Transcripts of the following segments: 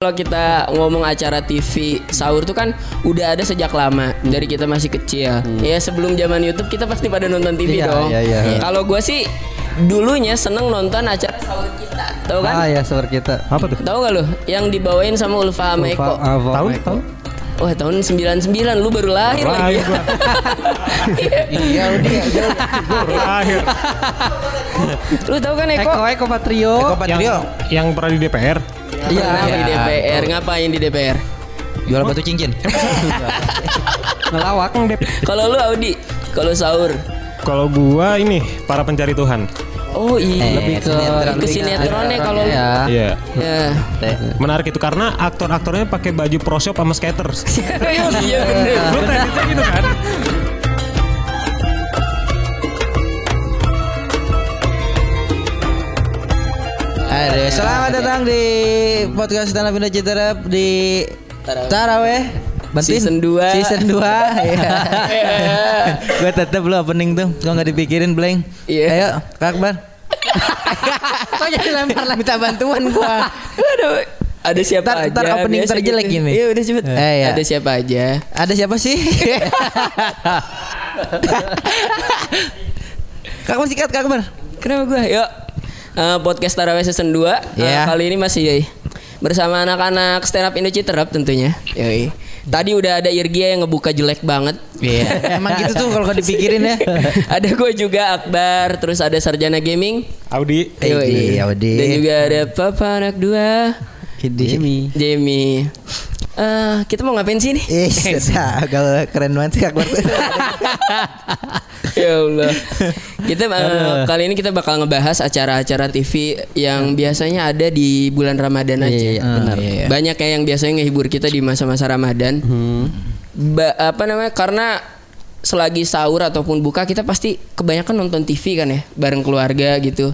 Kalau kita ngomong acara TV sahur tuh kan udah ada sejak lama dari kita masih kecil. Ya sebelum zaman YouTube kita pasti pada nonton TV Hmm. Iya, dong. iya, iya. Kalau gua sih dulunya seneng nonton acara sahur kita, tahu kan? Ah ya seperti kita. Apa tuh? Tahu gak lu? Yang dibawain sama Ulfa sama Eko. Tahun? Tahun? Wah tahun 99 lu baru lahir lagi. Lahir gua. Iya udah. Gua baru lahir. lu tahu kan Eko? Eko Eko Patrio. Eko Patrio Yang yang pernah di DPR. Iya. Pernah di DPR, ngapain di DPR? jual batu cincin. Ngelawak. DPR. Kalau lu Audi, kalau sahur. Kalau gua ini para pencari Tuhan. Oh iya, Lebih ke sinetron. ke sinetronnya kalau lu. ya. Iya. Ya. Menarik itu karena aktor-aktornya pakai baju pro shop sama skaters. Iya bener. Lu tekniknya gitu kan? Aduh, selamat datang di podcast Tanah Pindah Citerap di Taraweh. Bantuin. Season 2. Season 2 ya. Gue tetep lu opening tuh. Gua nggak dipikirin blank. Iya. Ayo, Kak Akbar. Kok jadi lempar lah minta bantuan gua. Aduh, ada siapa Ntar- aja? ntar opening terjelek gitu. ini. Iya udah cepet. Eh, iya. Ada siapa aja? Ada siapa sih? Kak Akbar sikat Kak Akbar. Kenapa gua? Yuk. Eh, podcast Taraweh season 2 Eh, Iya. Kali ini masih bersama anak-anak stand up Indo Citerap tentunya. Yoi. Tadi udah ada Irgia yang ngebuka jelek banget. Iya. Emang gitu tuh kalau dipikirin ya. ada gue juga Akbar, terus ada Sarjana Gaming. Audi. Yoi. Iya, Audi. Dan juga ada Papa anak dua, Ini. Jamie. Eh, kita mau ngapain sih nih? Eh, sudah kalau keren banget sih Akbar. ya Allah. Kita eh, kali ini kita bakal ngebahas acara-acara TV yang biasanya ada di bulan Ramadan aja. Iya, iya, benar. iya. Banyak ya yang biasanya ngehibur kita di masa-masa Ramadan. Ba- apa namanya? Karena selagi sahur ataupun buka kita pasti kebanyakan nonton TV kan ya bareng keluarga gitu.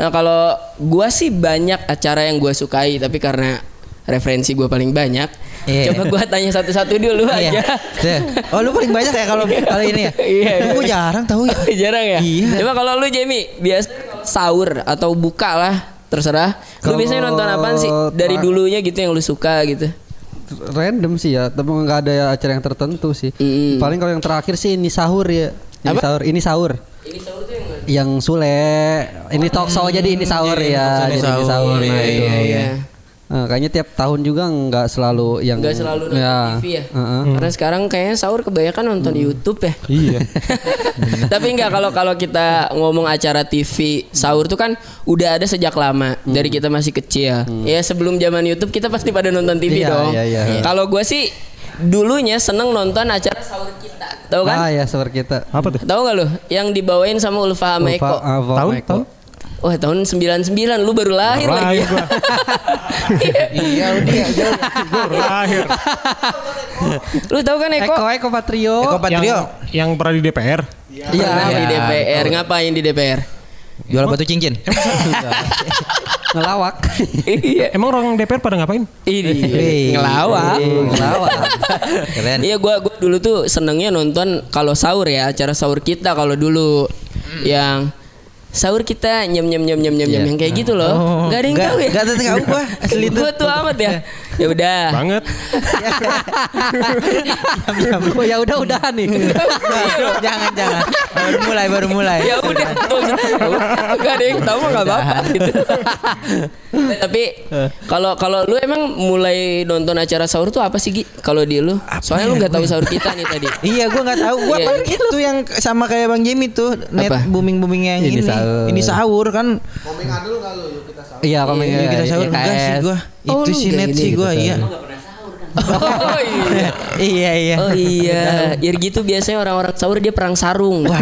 Nah kalau gua sih banyak acara yang gua sukai tapi karena referensi gua paling banyak, Iya. coba gua tanya satu-satu dulu Iya. aja. Tuh. Oh lu paling banyak ya kalau kali ini ya? Iya, iya. Gue jarang tahu ya. Jarang ya? Iya. Coba kalau lu Jamie biasa sahur atau buka lah terserah. Lu Kalau biasanya nonton apaan sih dari dulunya gitu yang lu suka gitu? Random sih ya, tapi nggak ada acara yang tertentu sih. Mm. Paling kalau yang terakhir sih ini sahur ya. Ini Apa? sahur, ini sahur. Ini sahur tuh yang? Yang Sule, ini talk show jadi ini sahur ya, show jadi ini sahur, sahur. iya, itu. iya, iya. Nah, kayaknya tiap tahun juga nggak selalu yang Gak selalu nonton ya. TV ya? Heeh. Karena sekarang kayaknya sahur kebanyakan nonton YouTube ya. Iya. Tapi enggak kalau kalau kita ngomong acara TV sahur tuh kan udah ada sejak lama dari kita masih kecil. Ya sebelum zaman YouTube kita pasti pada nonton TV Iya, dong. iya, iya. Kalau gua sih dulunya seneng nonton acara sahur kita. Tahu kan? Ah ya seperti kita. Apa tuh? Tahu gak lu yang dibawain sama Ulfa sama Eko? Lupa, ah, Vo- Tahun? Eko. Tahun? Wah tahun 99 lu baru lahir Baru lagi. lahir gua. Iya udah. Gua baru lahir. lu tahu kan Eko? Eko Eko Patrio. Eko Yang, Patrio yang pernah di DPR. Iya. Pernah di Iya. DPR. Ngapain di DPR? jual batu cincin. Ngelawak. Iya. Emang orang DPR pada ngapain? Ini ngelawak. Ngelawak. Keren. Iya gua gua dulu tuh senengnya nonton kalau sahur ya acara sahur kita kalau dulu yang sahur kita nyem nyem nyem nyem nyem nyem Iya. yang kayak gitu loh. Oh, Gak ada yang tahu ya. nggak ada yang tahu gua, asli tuh. Gua tuh amat ya. Ya udah. Banget. Oh ya udah udahan nih. jangan jangan. Baru mulai baru mulai. ya udah gak ada yang tahu mah gak apa-apa gitu. tapi kalau kalau lu emang mulai nonton acara sahur tuh apa sih Gi? Kalau di lu? Soalnya lu nggak tahu sahur kita nih tadi. Iya, gua nggak tahu. Gua Iya. paling itu yang sama kayak Bang Jimmy tuh, net booming booming yang Ini ini. sahur. Ini sahur kan. Iya komen Yuk kita sahur enggak sih gua. Oh, Itu lu sih ini sih gua gitu. iya. Oh iya. Iya iya. Oh iya, ya gitu biasanya orang-orang sahur dia perang sarung. Wah.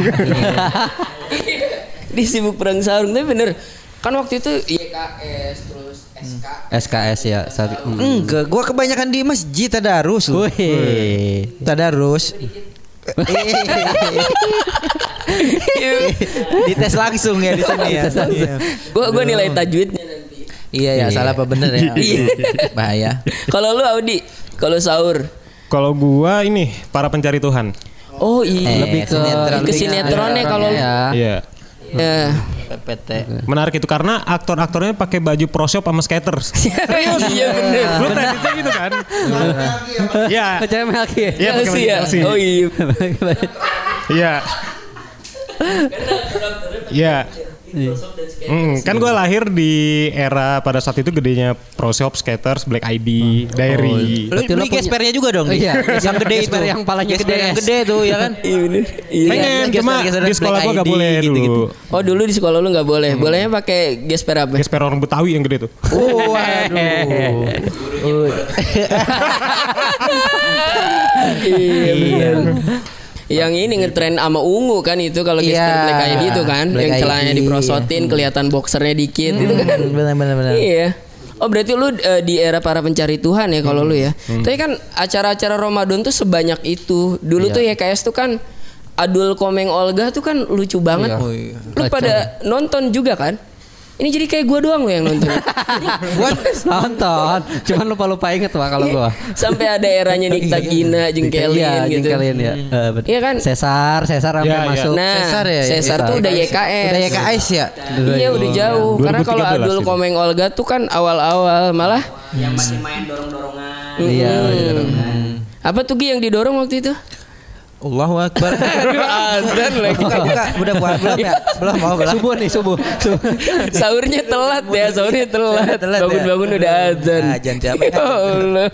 dia sibuk perang sarung, tapi bener. Kan waktu itu YKS terus SK. SKS ya. Saat, hmm. Enggak, gua kebanyakan di masjid tadarus. lu. Wih. Tadarus. Dites langsung ya di sini ya. Iya. Gua gua nilai tajwidnya. Iya ya, salah apa bener ya? Iya. Bahaya. Kalau lu Audi, kalau sahur. Kalau gua ini para pencari Tuhan. Oh iya. Eh, Lebih ke sinetron. ke sinetronnya kalau ya. Iya. ya PPT. Menarik itu karena aktor-aktornya pakai baju pro shop sama skaters. Iya bener. Lu tadi gitu kan? Iya. Percaya Melki. Iya, pakai. Chelsea. Oh iya. Iya. Iya. Hmm, kan gue lahir di era pada saat itu gedenya Pro Shop, Skaters, Black ID, Diary. Lu Berarti lo beli punya- gespernya juga dong. Iya, yang gede itu. yang palanya gede. yang gede tuh ya kan. Iya bener. Iya. Pengen, Gesper- cuma di sekolah gue gak boleh gitu-gitu. dulu. Oh dulu di sekolah lu nggak boleh. Bolehnya pakai gesper apa? Gesper orang Betawi yang gede tuh. Oh, waduh. iya. Yang ini ngetren sama ungu kan itu kalau gesper Iya, Black ID itu kan, Black yang celananya diprosotin, kelihatan boxernya dikit itu kan. Hmm, Benar benar benar. Iya. Oh berarti lu eh, di era para pencari Tuhan ya kalau lu ya. Tapi kan acara-acara Ramadan tuh sebanyak itu. Dulu tuh YKS tuh kan Adul Komeng Olga tuh kan lucu banget. Iya. Oh, iya. Lu pada nonton juga kan? Ini jadi kayak gua doang loh yang nonton. Gua nonton, cuman lupa-lupa inget wah kalau gua. Sampai ada eranya Nikta Gina, jengkelin Iya, gitu. jengkelin ya. Betul. Iya kan? Cesar, Cesar sampai Iya, iya. masuk. Nah, Cesar ya, Cesar tuh udah YKS. Udah YKS ya. Iya udah jauh. Karena kalau 2013 Adul itu. Komeng Olga tuh kan awal-awal malah yang masih main dorong-dorongan. Iya, Hmm. Apa tuh Gi yang didorong waktu itu? Allahu Akbar. Azan lagi. buka buka udah buat belum ya? Belum mau belum. Subuh nih, subuh. Subuh. Sahurnya telat ya, sahurnya telat. Telat ya? Bangun-bangun udah azan. Azan siapa? Ya Allah.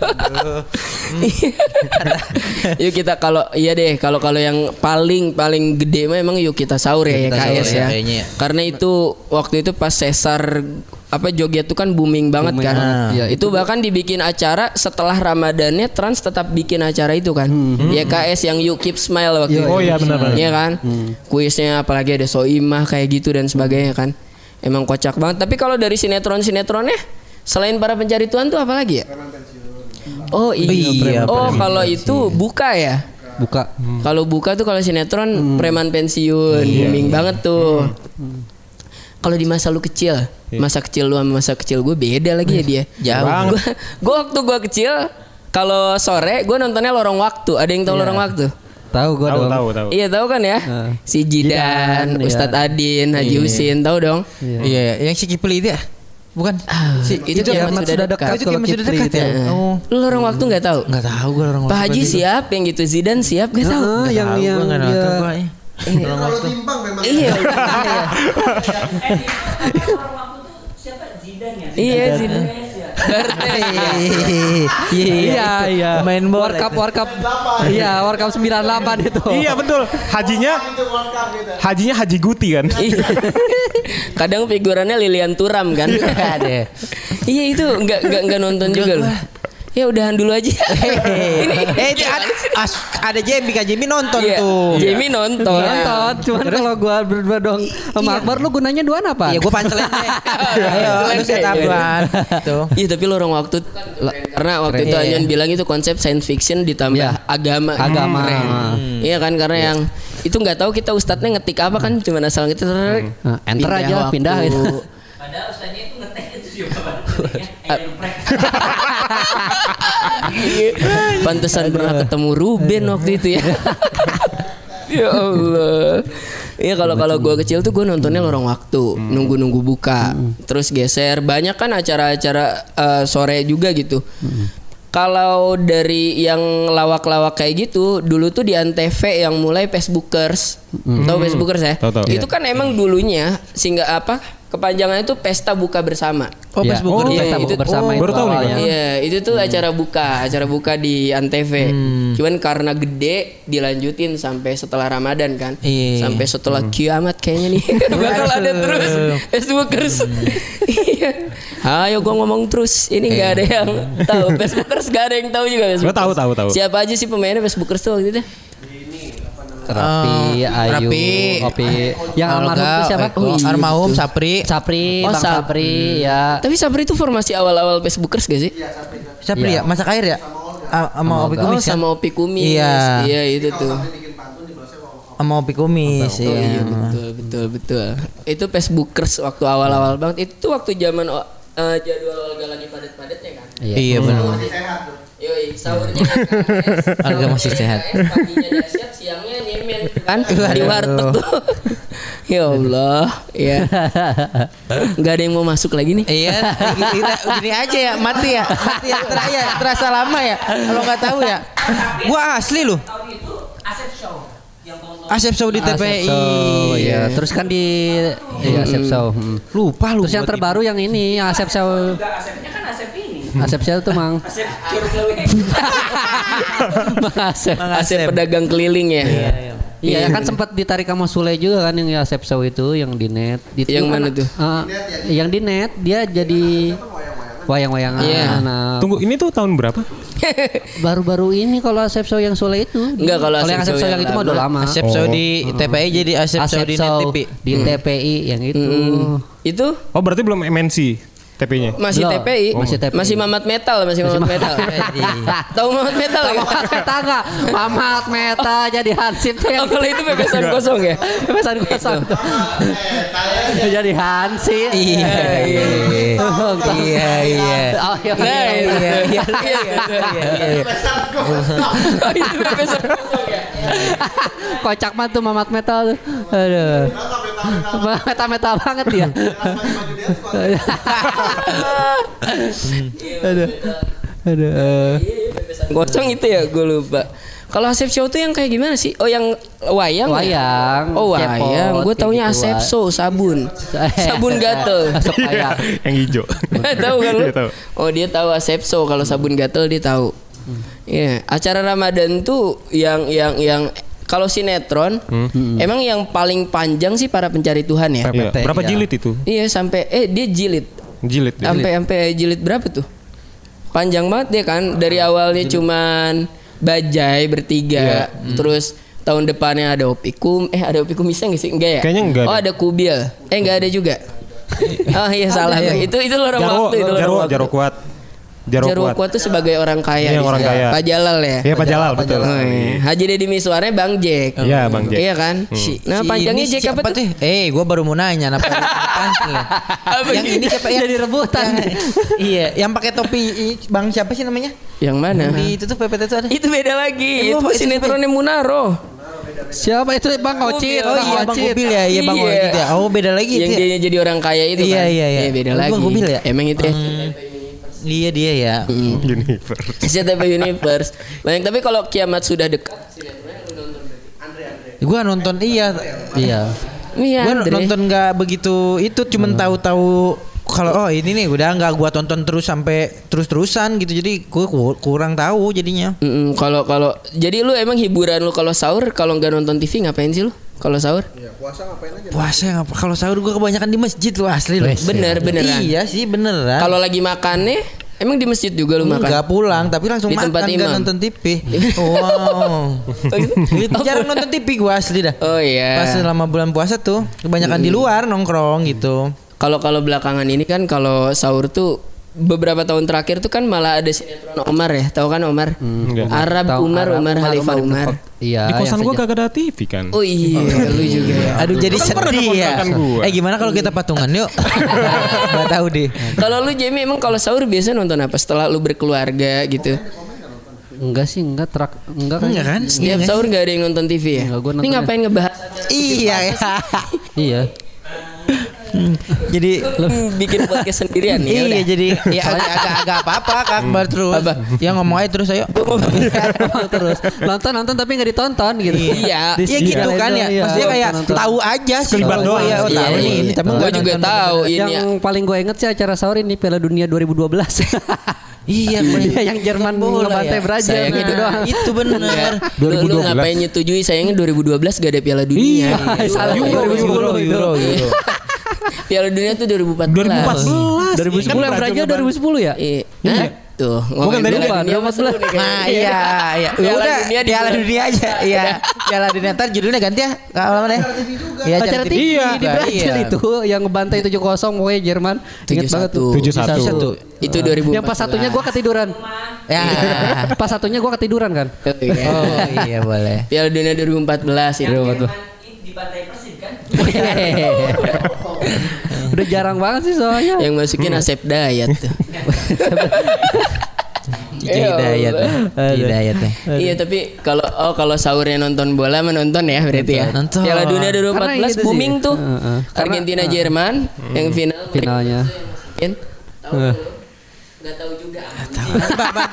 yuk kita kalau iya deh kalau kalau yang paling paling gede mah emang yuk kita sahur ya Kita YKS sahur ya, ya. ya. Karena itu waktu itu pas sesar apa joget tuh kan booming banget Booming kan. banget. Iya, itu bahkan dibikin acara setelah Ramadannya Trans tetap bikin acara itu kan. YKS yang You Keep Smile waktu itu. Oh iya benar-benar. Iya kan? Kuisnya apalagi ada soimah kayak gitu dan sebagainya kan. Emang kocak banget. Tapi kalau dari sinetron-sinetronnya selain para pencari Tuhan tuh apa lagi ya? Oh iya. Iya, oh kalau itu buka ya. Buka. Kalau buka tuh kalau sinetron preman pensiun booming banget tuh. Kalau di masa lu kecil, masa kecil lu sama masa kecil gue beda lagi ya dia. Jauh. Gue gue waktu gue kecil kalau sore gue nontonnya lorong waktu. Ada yang tahu lorong waktu? Tahu gua Tahu dong. tahu tahu. Iya tahu kan ya? Heeh. Si Jidan, Jidan, iya. Ustadz Adin, Haji Husin, tahu dong? Iya, yang si Kipli itu ya? Bukan. Si, itu kiamat sudah dekat. Itu Kalau kiamat sudah dekat itu ya? Oh. Lu lorong waktu nggak tahu? Enggak tahu gue orang Pak Haji siap yang gitu, Zidan siap gak tahu? Yang yang enggak dia nonton gua ya. Kalau timpang memang Iya. Iya Zidan. Bertes ya. Iya, iya. Main bola. World Cup, World Cup. Iya, World Cup 98 itu. Iya betul. Hajinya Hajinya Haji Guti kan. Iya. Kadang figurannya Lilian Turam kan. Iya itu nggak nggak nggak nonton juga loh. Ya udahan dulu aja. Ini eh itu ada as- ada Jamie Kak Jamie nonton Iya, tuh. Jamie nonton. Nonton, cuman kalau gua berdua dong sama Akbar lu gunanya dua apa? Iya, gue pancelin deh. Ayo, lu set up Iya. Iya tapi lorong waktu kan karena waktu itu. Anyon bilang itu konsep science fiction ditambah Iya. agama. Agama. Hmm. Iya kan karena yang itu nggak tahu kita ustadznya ngetik apa kan cuma asal gitu Nah, enter aja, pindah gitu. Padahal ustaznya itu ngetek itu sih. Pantesan pernah ketemu Ruben waktu itu ya. ya Allah. Iya kalau kalau gue kecil tuh gue nontonnya lorong waktu, nunggu nunggu buka, terus geser. Banyak kan acara-acara eh, sore juga gitu. Kalau dari yang lawak-lawak kayak gitu, dulu tuh di Antv yang mulai Facebookers, tahu Facebookers ya? Tahu, tahu. Itu kan emang dulunya sehingga apa? Kepanjangannya itu pesta buka bersama. Oh, Iya. Facebook. Oh, Iya, pesta itu- buku bersama oh, itu baru tahu nih, awalnya. Iya, itu tuh acara buka, acara buka di Antv. Cuman karena gede dilanjutin sampai setelah Ramadan kan. Iya. Sampai setelah kiamat kayaknya nih. Bakal ada terus Facebookers. Iya. Ayo gua ngomong terus. Ini nggak ada yang tahu. Facebookers gak ada yang tahu juga Gua Facebookers. tahu tahu tahu. Siapa aja sih pemainnya Facebookers tuh waktu itu? Rapi, Oh, Ayu, Rapi. Opi. Yang almarhum itu siapa? Oh, iya, Almarhum betul. Sapri. Sapri, Oh, Bang Sap- Sapri, ya. Tapi Sabri itu formasi awal-awal Facebookers gak sih? Sapri ya, masak air ya? Sama Opi Oh Kumis kan? sama Opi Kumis. Iya. Iya itu tuh. Sama Opi Kumis. Oh iya Iya. betul betul betul. Itu Facebookers waktu awal-awal banget. Itu waktu zaman oh, eh, jadwal Olga lagi padat-padatnya kan. Iya benar. Yoi, sahurnya Olga masih sehat. Paginya dahsyat, siangnya kan di Waduh. warteg tuh. Ya Allah, ya. Nggak ada yang mau masuk lagi nih. Iya, gini, gini aja ya, mati ya, mati ya, Ter- ya, terasa lama ya. Kalau nggak tahu ya, gua asli loh. Asep Show yang tahun Asep Show di TPI. Show, ya. Terus kan di iya Asep Show. hmm. Lupa lu. Terus yang terbaru yang ini Asep Show. Enggak Asepnya kan Asep ini. Asep Show tuh mang. Asep. Mang Asep. Asep pedagang keliling ya. Iya kan sempat ditarik sama Sule juga kan yang Asep Show itu yang di net. Itu Yang mana tuh? eh, yang di net dia jadi wayang-wayangan. Iya. Nah, Tunggu ini tuh tahun berapa? baru-baru ini kalau Asep Show yang Sule itu. Enggak, kalau yang Asep Asep Show yang, yang itu mah udah lama. lama. Asep Show di TPI jadi Asep, Show di Net TV. di TPI yang itu. Itu Oh berarti belum MNC TP-nya. masih Belum. TPI. Masih TPI. Masih Mamat Metal, masih Mamat Metal. Tahu Mamat Metal ya? Mamat Meta enggak? Mamat Meta jadi Hansip tuh yang Oh, kalau itu bebesan kosong ya? Pesan kosong jadi Hansip. Iya, iya, iya, iya. Oh, iya. Nah, iya, itu. iya, Iya, iya. Oh, itu bebesan kosong ya? Kocak banget tuh Mamat Meta tuh. Aduh. Meta-meta banget dia. Aduh. Aduh. eh. Kosong itu ya, gue lupa. Kalau Asep Show tuh yang kayak gimana sih? Oh, yang wayang. ya? Wayang. Oh, cepot, wayang. Gue taunya gitu, Asep. Show, sabun. sabun gatel. Supaya. yang hijau. tahu kan lu? Iya, tahu. Oh dia tahu Asepso kalau sabun gatel dia tahu. Iya, acara Ramadan tuh yang yang yang kalau sinetron emang yang paling panjang sih para pencari Tuhan ya. Iya. PPT, Berapa ya. jilid itu? Iya sampai eh dia jilid. Jilid. ya? Sampai sampai jilid berapa tuh? Panjang banget dia kan dari awalnya cuman bajai bertiga terus tahun depannya ada opikum eh ada opikum bisa nggak sih enggak ya Kayaknya enggak oh ada kubil eh enggak ada juga oh iya salah itu itu lorong waktu itu lorong waktu. Kuat. Jarwo, Jarwo kuat. Kuat tuh sebagai orang kaya Iya, orang kaya. Pak Jalal ya Iya Pak Jalal betul. Oh, iya. Haji Deddy Miswarnya Bang Jack Iya Bang Jack. Iya kan Nah Si panjangnya Jack apa siapa tuh? Eh, gua baru mau nanya apa Yang ini siapa yang Jadi rebutan. yang- iya, yang pakai topi Bang siapa sih namanya? Yang mana? Di itu tuh PPT itu ada. Itu beda lagi Eh, Itu sinetronnya Munaro Siapa itu Bang Ocit? Oh iya, Bang Kubil ya, iya Bang Iya. Wajid ya. Oh, beda lagi Yang itu. ya? dia jadi orang kaya itu Iya, kan iya, iya. beda Oh, lagi Bang Kubil ya? Emang itu ya Iya dia ya. Universe. SCTV Universe Banyak tapi kalau kiamat sudah dekat Gua nonton iya. Iya. Iya Gua Andre. nonton nggak begitu itu cuman tahu-tahu kalau oh ini nih udah nggak gua tonton terus sampai terus-terusan gitu. Jadi gua ku- kurang tahu jadinya. Kalau kalau jadi lu emang hiburan lu kalau sahur kalau nggak nonton TV ngapain sih lu? Kalau sahur? Puasa ngapa? Kalau sahur gua kebanyakan di masjid loh asli loh. Bener beneran. Iya sih beneran. Kalau lagi makannya emang di masjid juga lu makan? Enggak pulang tapi langsung Di makan tempat imam. nonton TV. wow. Itu Jarang nonton TV gua asli dah. Oh iya. Pas selama bulan puasa tuh kebanyakan di luar nongkrong gitu. Kalau kalau belakangan ini kan kalau sahur tuh beberapa tahun terakhir tuh kan malah ada sinetron Omar ya, tahu kan Omar? Enggak. Arab Tahu, Umar Arab, Umar Khalifah Umar. Iya. Di kosan gua kagak ada TV kan. Oh iya, lu juga ya. Aduh jadi Kan pernah sedih ya. keponakan gua. Eh gimana kalau kita patungan yuk? Gak tahu deh. Kalau lu Jamie emang kalau sahur biasa nonton apa setelah lu berkeluarga gitu? Enggak sih, enggak terak enggak kan. Enggak kan? Setiap sahur gak ada yang nonton TV ya? Enggak, gua Ini nontonnya- ngapain ngebahas? Iya ya. Iya. jadi Hmm, bikin podcast sendirian ya iya jadi ya agak agak apa-apa Kak Akbar terus. Apa? Ya ngomong aja terus ayo. terus nonton nonton tapi nggak ditonton gitu. Iya. Di- Ya gitu kan ya. iya. Maksudnya kayak tahu aja sih. Kelibat doang. Ya, Iya, tahu nih iya. ini tapi Gua nggak juga tahu ini yang ya. paling gue inget sih acara sahur ini Piala Dunia 2012. Iya, Iya, yang Jerman bola ngebantai ya. Brazil Sayangnya gitu doang. Itu. Enggak. Lu, lu 2012. ngapain nyetujui sayangnya 2012 gak ada Piala Dunia. Iya, salah Euro, 2010 Euro, itu. Euro, Euro. Piala Dunia tuh 2014. 2014. 2010 yang Brazil 2010 ya? Iya. Hah? Tuh, Bukan ngomongin tadi Piala lupa, Dunia masa lu nih Nah iya iya Piala Udah Dunia di Piala Dunia aja Iya Piala Dunia Ntar judulnya ganti ya Kalau mana Iya Acara TV Iya. di Brazil itu yang ngebantai 7-0 pokoknya Jerman. Ingat banget tuh. 7-1. Itu 2014. Yang pas satunya gua ketiduran. Ya Pas satunya gua ketiduran kan. Iya. Oh iya boleh Piala Dunia 2014 itu. di pantai Persib kan? Udah jarang banget sih soalnya. Yang masukin Asep Dayat tuh. Cici Hidayat. Hidayat ya. Iya tapi kalau oh kalau sahurnya nonton bola menonton ya berarti ya. Nonton. Piala Dunia Karena 2014 gitu sih. booming tuh. Argentina Jerman yang final. Finalnya. Masukin. Tahu tahu juga. Bang, bang,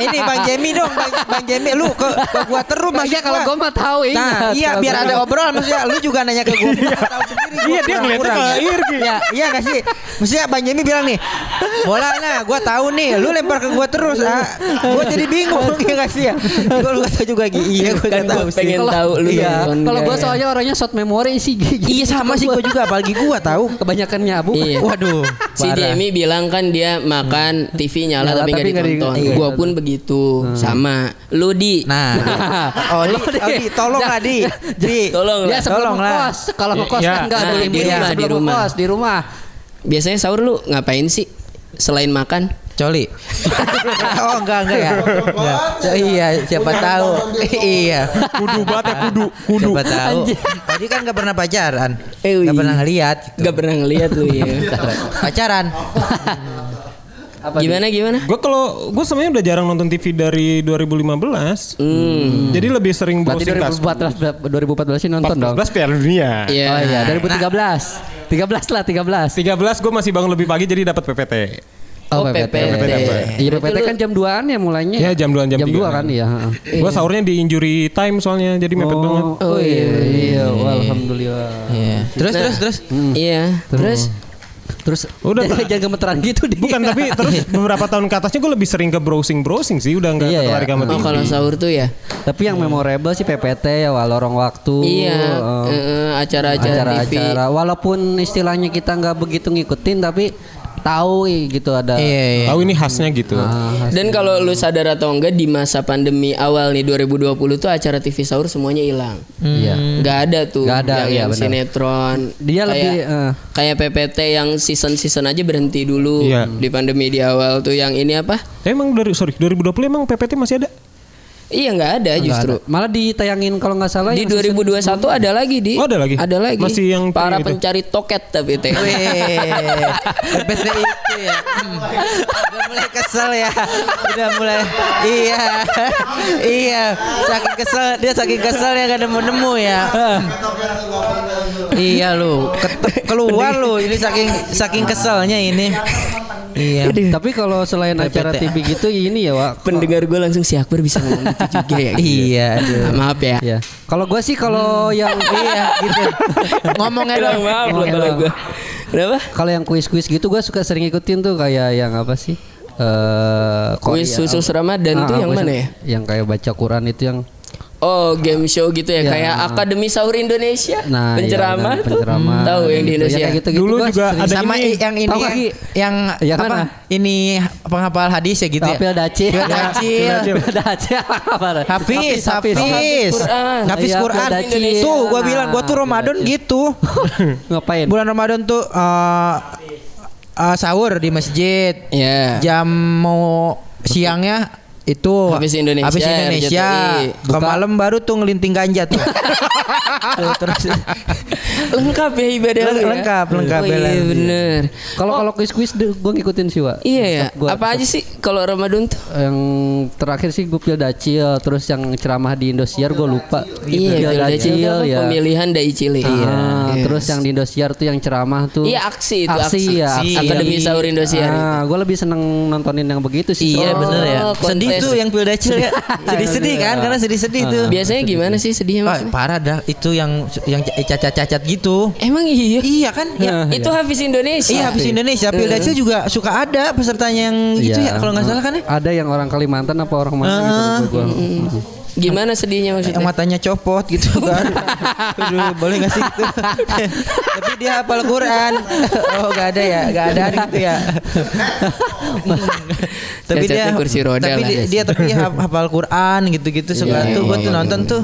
ini Bang Jemi dong, Bang, bang Jemi lu ke, ke gua terus Iya maksud kalau gua. mah tahu Nah, ingat. iya biar ada obrolan maksudnya lu juga nanya ke gua. Gua tahu sendiri gua Iya, dia ngeliatnya ke Irgi. Iya, iya gak sih? Maksudnya Bang Jemi bilang nih, bola nah gua tahu nih, lu lempar ke gua terus. Ah, gua jadi bingung iya gak sih ya? Gua lu gak tahu juga Gi. Iya, gua Kan gak tahu sih. pengen tahu lu Iya. Kalau gua ya. soalnya orangnya short memory sih. Iya sama sih gua juga, apalagi gua tahu. Kebanyakan nyabu. Iya. Waduh, Si. Jamie bilang kan dia makan TV nyala, Nyala tapi nggak ditonton. iya. Gua pun begitu, sama. Lu di Nah, oh di, oh, di tolong lah di, di, Tolong Ya lah. sebelum Tolong lah. ngekos. Kalau ngekos Ya. kan enggak ada Nah, di rumah, Sebelum di rumah. ngekos, di rumah. Biasanya sahur lu ngapain sih selain makan? Coli. oh enggak enggak ya. Enggak. So, iya, siapa tahu. iya. Kudu banget ya kudu, kudu. Siapa tahu. Tadi kan enggak pernah pacaran. Eh, Enggak iya. pernah ngeliat. gitu. Gak pernah ngeliat lu ya. Pacaran. Apa gimana gimana? Gue kalau gue sebenarnya udah jarang nonton TV dari 2015. Hmm. Jadi lebih sering Berarti browsing kas. 2014 2014 sih nonton dong. 14 Piala Dunia. Iya. Oh iya, 2013. 13 lah, 13. 13 gue masih bangun lebih pagi jadi dapat PPT. Oh, PPT. Iya, PPT kan jam 2-an ya mulainya. Ya, jam 2-an, jam Jam 2 3-an. kan iya, heeh. Gue sahurnya di injury time soalnya jadi mepet banget. Oh iya, iya, Wah, alhamdulillah. Iya. Terus terus terus. Iya. Terus Terus Udah, jangan, jangan gemeteran gitu dia. Bukan tapi terus beberapa tahun ke atasnya gue lebih sering ke browsing browsing sih udah nggak Iya, ya. tertarik sama oh TV. kalau sahur tuh ya. Tapi yang memorable sih PPT ya, lorong waktu. Iya. eh, eh, acara-acara TV. acara-acara walaupun istilahnya kita nggak begitu ngikutin tapi tahu ih, gitu ada Iya iya. Tahu ini khasnya gitu. Ah, Dan kalau lu sadar atau enggak di masa pandemi awal nih 2020 tuh acara TV sahur semuanya hilang. iya Nggak ada tuh Nggak ada, yang, iya, yang benar. sinetron. Dia kayak, lebih, eh. kayak PPT yang season-season aja berhenti dulu Iya. di pandemi di awal tuh yang ini apa? Emang dari sorry 2020 emang PPT masih ada? Iya nggak ada Nggak justru. ada. malah ditayangin kalau nggak salah Di yang season 2021 ada lagi di. Oh, ada lagi? Ada lagi. Masih yang para itu. pencari toket tapi teh. Itu ya. Hmm. Udah mulai kesel ya. Udah mulai iya. iya, saking kesel dia saking kesel ya gak nemu-nemu ya. iya lu, keluar lu ini saking saking keselnya ini. Iya. tapi kalau selain acara PPT. TV gitu ini ya Wak Pendengar gue langsung si Akbar bisa ngomong gitu juga ya. gitu. Iya, aduh. Nah, maaf ya. ya kalau gue sih kalau yang iya gitu. Ngomongnya dong. maaf loh kalau gue. Kenapa? kalau yang kuis-kuis gitu gue suka sering ikutin tuh kayak yang apa sih eh Kuis Korea. khusus Ramadan tuh Ah, yang mana ya? Yang kayak baca Quran itu yang Oh game show gitu ya, Ya. kayak Akademi Sahur Indonesia, Nah, penceramah iya, tuh, penceramah. tahu yang di Gitu, Indonesia. kayak gitu-gitu Dulu gua juga sering- ada Sama ini. yang ini Tahu ya, yang Yang apa? mana? Ini penghafal hadis ya gitu ya. Kapil Dacil. Kapil Dacil. Dacil. Apa? Hafiz, Hafiz, Hafiz Quran. Hafiz Iya, Quran. Dacil. Tuh, gua bilang gua tuh Ramadan Dacil. gitu. Ngapain? Bulan Ramadan tuh eh eh, sahur di masjid. Ya. Jam mau siangnya itu Hafiz Indonesia, Hafiz Indonesia. RCTI. Ke malam baru tuh ngelinting ganja tuh. Tuh, terus lengkap ya ibadah lu ya? lengkap, lengkap Oh, iya bener. Kalau kalau kuis-kuis gue ngikutin sih, Wak. Iya ya. Gua- Apa aja sih kalau Ramadan tuh? Yang terakhir sih Gupil Dacil, terus yang ceramah di Indosiar gue lupa. Iya, Gupil Dacil ya. Pemilihan dai Cile. Ah, Yes. terus yang di Indosiar tuh yang ceramah tuh. Iya aksi itu aksi, ya. Aksi. Akademi Sahur Indosiar. Ah, gue lebih seneng nontonin yang begitu sih. Iya Oh, bener ya. kontes. Tuh yang Pildacil ya. Sedih-sedih kan karena sedih-sedih tuh. Biasanya gimana sih sedihnya maksudnya? parah dah itu yang yang cacat-cacat gitu. Emang iya? Iya kan? Ya, Itu Hafiz Indonesia. Iya habis Indonesia Pildacil juga suka ada pesertanya yang gitu Iya. ya kalau nggak salah kan ya. Ada yang orang Kalimantan apa orang mana Ah. gitu gua. Gimana sedihnya Yang maksudnya? matanya copot gitu kan. Aduh, boleh gak sih gitu? Tapi dia hafal Quran. Oh, gak ada ya, gak ada gitu ya. tapi dia kursi roda tapi lah. dia, dia tapi haf- hafal Quran gitu-gitu suka Iya, tuh iya, gua tuh iya, nonton tuh.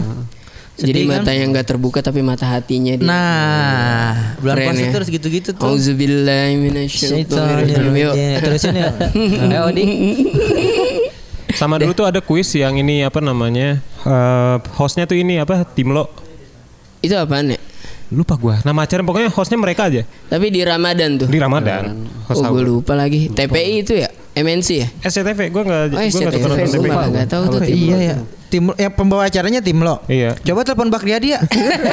Jadi Sedih kan? mata yang nggak terbuka tapi mata hatinya dia. Nah, bulan puasa ya. terus gitu-gitu tuh. Auzubillahi minasyaitonirrajim. Terusin ya. Eh, Odi. Sama dulu tuh ada kuis yang ini apa namanya? eh, hostnya tuh ini apa? Timlo. Itu apaan ya? Lupa gua. Nama acara pokoknya hostnya mereka aja Tapi di Ramadan tuh. di Ramadan. Host Oh, gue lupa lagi. TPI itu ya? MNC ya? SCTV gue nggak Oh, gue nggak SCTV, suka nonton gue TV. malah nggak tahu tuh tim. Iya ya. Tim ya pembawa acaranya Timlo. Iya. Coba telepon Bak Riyadi ya.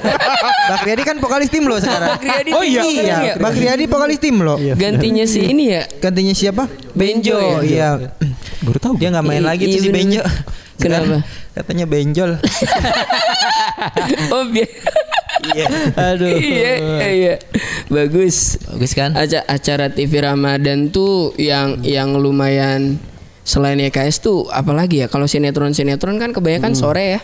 Bak Riyadi kan vokalis Timlo sekarang. Bak Riyadi Oh iya. Iya, kan ya? Bak Riyadi vokalis Timlo. Gantinya si ini ya? Gantinya siapa? Benjo ya? Iya. Baru tahu. Dia nggak main Iya, lagi iya tuh si bener. Benjo. Kenapa? Sekarang Katanya benjol. Oh biar. Iya. Aduh. iya, iya. Bagus. Bagus kan? Aca acara TV Ramadan tuh yang yang lumayan selain YKS tuh apalagi ya kalau sinetron sinetron kan kebanyakan sore ya.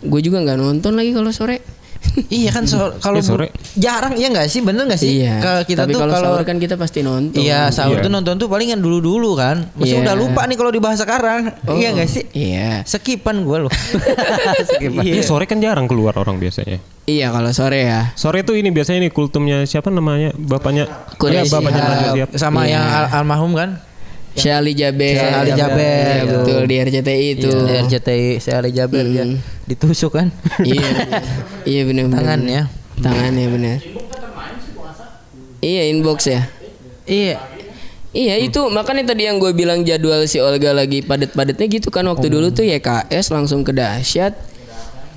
Gue juga nggak nonton lagi kalau sore. iya kan so- kalau Iya, sore. jarang ya nggak sih bener nggak sih? iya. Kalau kita Tapi tuh kalau sahur kan kita pasti nonton. Iya sahur Iya. tuh nonton tuh palingan dulu-dulu kan. Masa Iya. udah lupa nih kalau dibahas sekarang. Oh, Iya nggak sih? Iya. Sekipan gue loh. Iya sore kan jarang keluar orang biasanya. Iya kalau sore ya. Sore tuh ini biasanya ini kultumnya siapa namanya bapaknya? Quraisy. Iya, bapaknya Iya. Sama Iya. yang al- almarhum kan? Syali Jaber. Syahli Ali Jaber. Iya, betul di RCTI itu. Iya, RCTI Syahli Jaber Hmm. ditusuk kan? iya. bener. Iya benar benar. Tangannya. Tangannya benar. Iya inbox ya. Iya. Iya itu makanya tadi yang gue bilang jadwal si Olga lagi padet-padetnya gitu kan waktu dulu tuh YKS langsung ke dahsyat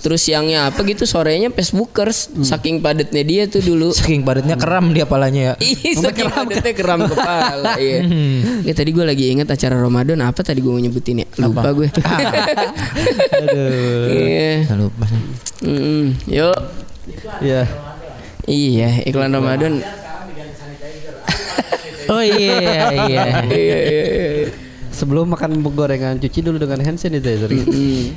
terus siangnya apa gitu sorenya Facebookers saking padatnya dia tuh dulu Saking padatnya keram dia palanya ya. Saking padatnya keram kepala iya. Ya, tadi gue lagi inget acara Ramadan apa tadi gue mau nyebutin ya lupa gue. Aduh. Iya. Lupa. Mm-mm. Yuk. Iya. Iya iklan Ramadan. Oh iya iya. Iya iya iya. Sebelum makan gorengan cuci dulu dengan hand sanitizer. Mm.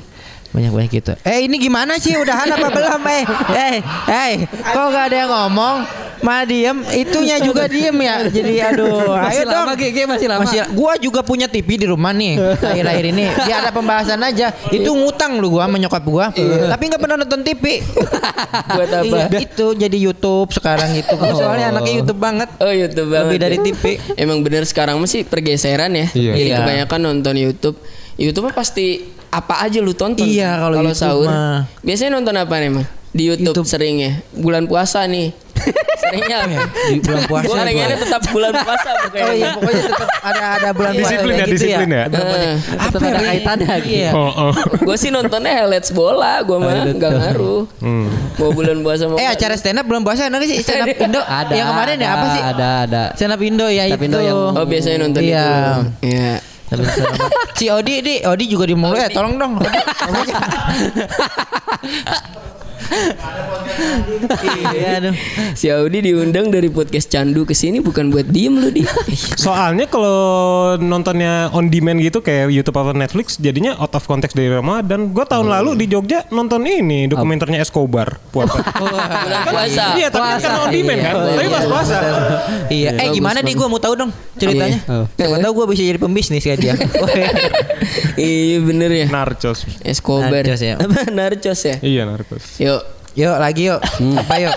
Banyak banyak gitu. Eh ini gimana sih udahan apa belum eh? Eh eh kok gak ada yang ngomong? Malah diem, itunya juga diem ya. Jadi aduh, Masih ayo lama, dong. Ge, masih lama. gua juga punya TV di rumah nih. Akhir-akhir ini dia ada pembahasan aja. Itu ngutang lu gua menyokap gua. Tapi nggak pernah nonton TV. Buat apa? Iya, itu jadi YouTube sekarang itu. Gua soalnya anaknya YouTube banget. Oh YouTube banget. Lebih dari ya. TV. Emang bener sekarang masih pergeseran ya. Iya. Jadi Iya. kebanyakan nonton YouTube. YouTube mah pasti apa aja lu tonton. Iya, kalau YouTube sahur. mah. Biasanya nonton apa nih mah? Di YouTube, YouTube. seringnya. Bulan puasa nih. seringnya apa? Di bulan puasa Gua pengennya tetap bulan puasa pokoknya. Oh iya pokoknya tetap ada ada bulan puasa Disiplin kayak ya, gitu disiplin ya. Eh, Tetap ada Bre? kaitannya gitu. Iya. Oh, oh. gue sih nontonnya highlights bola, gue mah nggak ngaruh. Hmm. Mau bulan puasa mau. Eh acara stand up belum puasa ada nggak sih stand up Indo? Ada. Yang kemarin ya ada, apa sih? Ada, ada. Stand up Indo ya Stand up itu. Indo yang- Oh biasanya nonton Iya. itu. Iya. Si Odi di Odi juga di ya tolong dong. Iya aduh. Si Audi diundang dari podcast Candu ke sini bukan buat diem lu di. Soalnya kalau nontonnya on demand gitu kayak YouTube atau Netflix jadinya out of context dari Ramadan. Gue tahun lalu di Jogja nonton ini dokumenternya Escobar puasa. bulan puasa. Iya, tapi kan karena on demand kan. Tapi pas puasa. Iya. Eh gimana di gua mau tahu dong ceritanya. Iya. Siapa tahu gua bisa jadi pembisnis kayak dia. iya bener ya. Narcos. Escobar. Narcos ya. Narcos ya? Iya, narcos. Yuk. Yuk lagi yuk. Hmm. Apa yuk?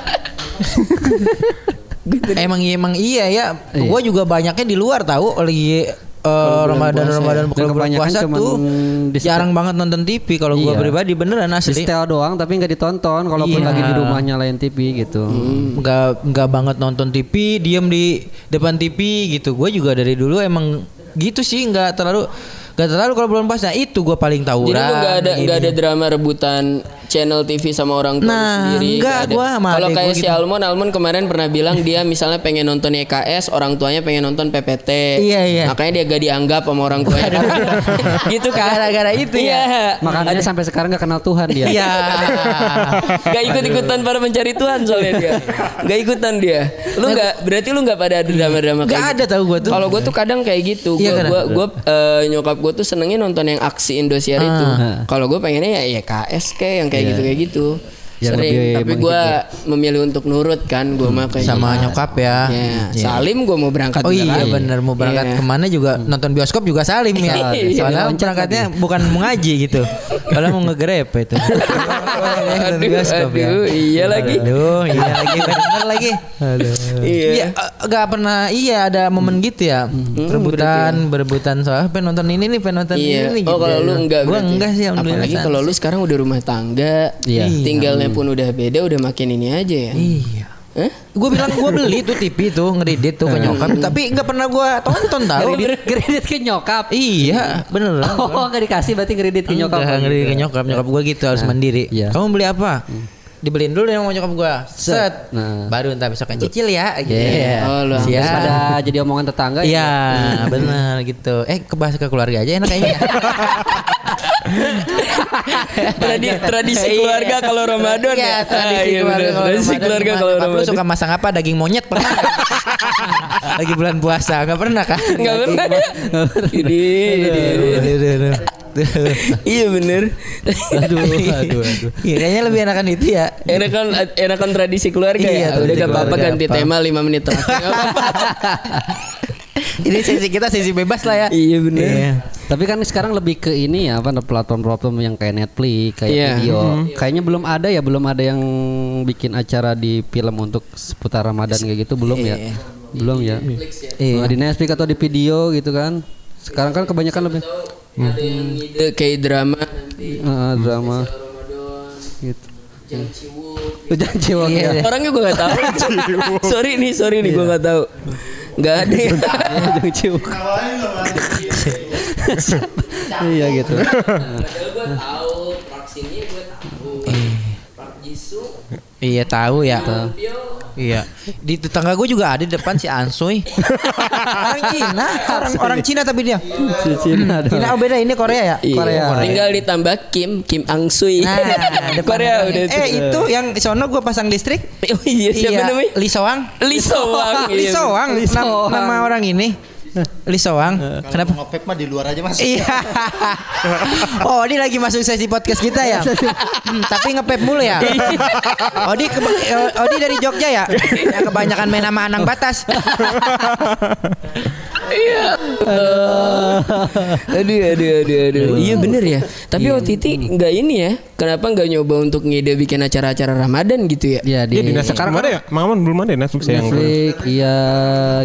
emang emang iya ya. Gua juga banyaknya di luar tahu lagi eh, Ramadan puasa Ramadan Dan kalau bulan puasa cuman tuh di- jarang banget nonton TV kalau gua Iya. pribadi beneran Di asli. setel doang tapi nggak ditonton kalaupun Iya. lagi di rumah nyalain TV gitu. nggak nggak banget nonton TV diem di depan TV gitu gue juga dari dulu emang gitu sih nggak terlalu nggak terlalu kalau belum pas nah itu gue paling tahu Jadi lu nggak ada nggak ada drama rebutan channel TV sama orang tua Nah, sendiri. enggak, ada. gua sama Kalau kayak si gitu. Almon, Almon kemarin pernah bilang dia misalnya pengen nonton YKS, orang tuanya pengen nonton PPT. Iya, iya. Makanya dia gak dianggap sama orang tuanya. gitu kan? Gara-gara itu ya? Iya. Makanya dia sampai sekarang nggak kenal Tuhan dia. iya Gak ikut ikutan para pencari Tuhan soalnya dia. Gak ikutan dia. Lu nggak berarti lu nggak pada ada drama-drama kayak ada gitu. tahu gue tuh Kalau gue tuh kadang kayak gitu. Iya, Gue gua, eh, nyokap gue tuh senengnya nonton yang aksi Indosiar itu. Ah. Kalau gue pengennya ya YKS kayak yang kayak Iya. gitu kayak gitu. Yang Sering. lebih Tapi gue memilih untuk nurut kan. Gue mah kayak sama gitu. nyokap ya Ya, Iya. Salim gue mau berangkat Oh iya kan. bener mau berangkat Iya. ke mana juga nonton bioskop juga salim ya. Iya. Soalnya berangkatnya bukan mau ngaji gitu. Padahal mau ngegrep itu. Aduh, bioskop ya. aduh, iya lagi. Aduh, iya lagi bener lagi. Iya. Iya, eh, nggak pernah iya ada momen gitu ya. Rebutan, berebutan soal pengen nonton ini nih, pengen nonton Iya. ini nih. Oh gitu. kalau lu enggak Gua enggak sih alhamdulillah. Apalagi kalau lu sekarang udah rumah tangga, Iya. tinggalnya pun udah beda, udah makin ini aja ya. Iya. Hah? Gue bilang gue beli tuh TV tuh ngeredit tuh ke nyokap, tapi nggak pernah gue tonton tahu. Kredit ke nyokap. Iya, beneran. Oh, enggak dikasih berarti kredit ke nyokap. Enggak, ngeri ke nyokap. Nyokap gue gitu harus mandiri. iya. Kamu beli apa? Dibeliin dulu yang mau nyokap gue. Set. Nah. Baru ntar besok cicil ya. Gitu. Iya. Oh, lu Siap. Daripada jadi omongan tetangga ya. Iya, benar gitu. Eh, kebahas ke keluarga aja enak kayaknya. Tradi tradisi keluarga kalau Ramadan Iya, ya. tradisi Ah, iya keluarga kalau Tradisi Ramadan keluarga kalau Lu Ramadan. suka masak apa? Daging monyet pernah? Lagi bulan puasa, nggak pernah kan? Enggak pernah. Ini Iya bener. aduh, aduh, aduh. Iya, kayaknya lebih enakan itu ya. Enakan enakan tradisi keluarga Iya, ya. Udah gak apa-apa ganti apa. tema 5 menit terakhir. Ini sesi kita sesi bebas lah ya. Iya bener. Tapi kan sekarang lebih ke ini ya apa platform-platform yang kayak Netflix, kayak Iya. video. Kayaknya belum ada ya, belum ada yang bikin acara di film untuk seputar Ramadan kayak gitu belum ya? Belum ya. Iya. Nah, di Netflix atau di video gitu kan. Sekarang kan kebanyakan lebih Ada yang ngide kayak drama nanti eh, drama Ramadan, gitu. Jang Ciwuk. Jangan jiwa Iya. ya. Orangnya gue gak tahu. sorry nih, sorry nih gue gak tahu. Gak ada ya. Jangan jiwa. Iya gitu. Gue tahu vaksinnya gue tahu. Park Jisoo, Iya tahu ya. Iya. Di tetangga gue juga ada di depan si Ansoy. orang Cina, orang orang Cina tapi dia. Si Cina ada. Cina oh beda ini Korea ya? Iya, Korea. Tinggal ditambah Kim, Kim Ang Sui. Nah, depan Korea depannya. udah Eh itu yang di sono gue pasang listrik. Oh iya, siapa namanya? Lee Soang. Lee Soang. Lee iya. Soang. Lee Nam- Soang. Nama orang ini. Lee Soang. Kenapa? Ngepep mah di luar aja mas. Iya. oh, ini lagi masuk sesi podcast kita ya. Hmm, tapi ngepep mulu ya. Odi ke, Odi dari Jogja ya. Yang kebanyakan main sama Anang Batas. Aduh, aduh, aduh, aduh. Iya bener ya. Tapi OTT nggak ini ya. Kenapa nggak nyoba untuk ngide bikin acara-acara Ramadan gitu ya? Iya di, Iya di belum ada ya? Mangaman belum ada ya Netflix ya yang Netflix, iya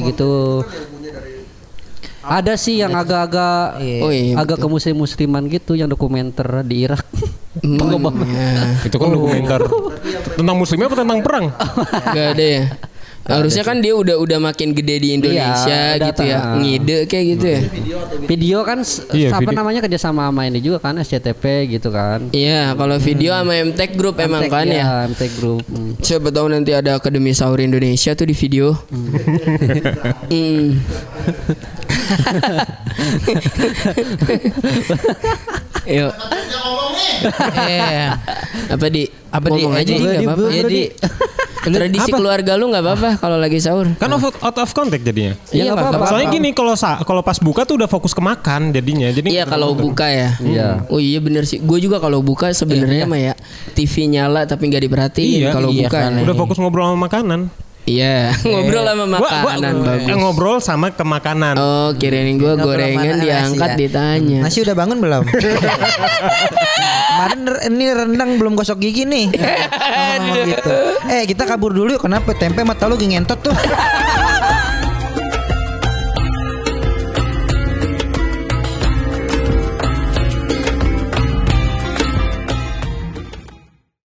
gitu. Ada sih yang agak-agak Oh iya. agak ke muslim musliman gitu yang dokumenter di Irak. Hmm, ya. itu kan dokumenter tentang muslimnya apa tentang perang? Gak ada ya. Harusnya kan dia udah udah makin gede di Indonesia Iya, gitu ya. Ngide kayak gitu ya. Video kan Iya, apa video. namanya kerja sama sama ini juga kan SCTP gitu kan. Iya, kalau video sama MTech Group emang MTech, kan ya. iya, MTech Group. Hmm. Siapa tahu nanti ada Akademi Sahur Indonesia tuh di video. Hmm. Yuk, Iya. apa di Apa di? ngomong aja Di- di nggak di- apa-apa. ya, di- Tradisi apa? keluarga lu nggak apa-apa kalau lagi sahur. Kan out, out of contact jadinya. Iya nggak apa-apa. Soalnya gini kalau sa- kalau pas buka tuh udah fokus ke makan jadinya. Jadi Iya kalau buka ya. Iya. Oh iya bener sih. Gue juga kalau buka sebenarnya mah ya TV nyala tapi nggak diperhatiin Iya, kalau iya buka. kan. ya. udah fokus ngobrol sama makanan. Iya, ngobrol sama Gua- gua- makanan eh, bagus. ngobrol sama ke makanan. Oh, kirain gue Ngobrol gorengan diangkat ya. ditanya. Nasi udah bangun belum? Kemarin ini rendang belum gosok gigi nih. Ngomong gitu. Eh kita kabur dulu yuk. Kenapa tempe mata lu lagi ngentot tuh?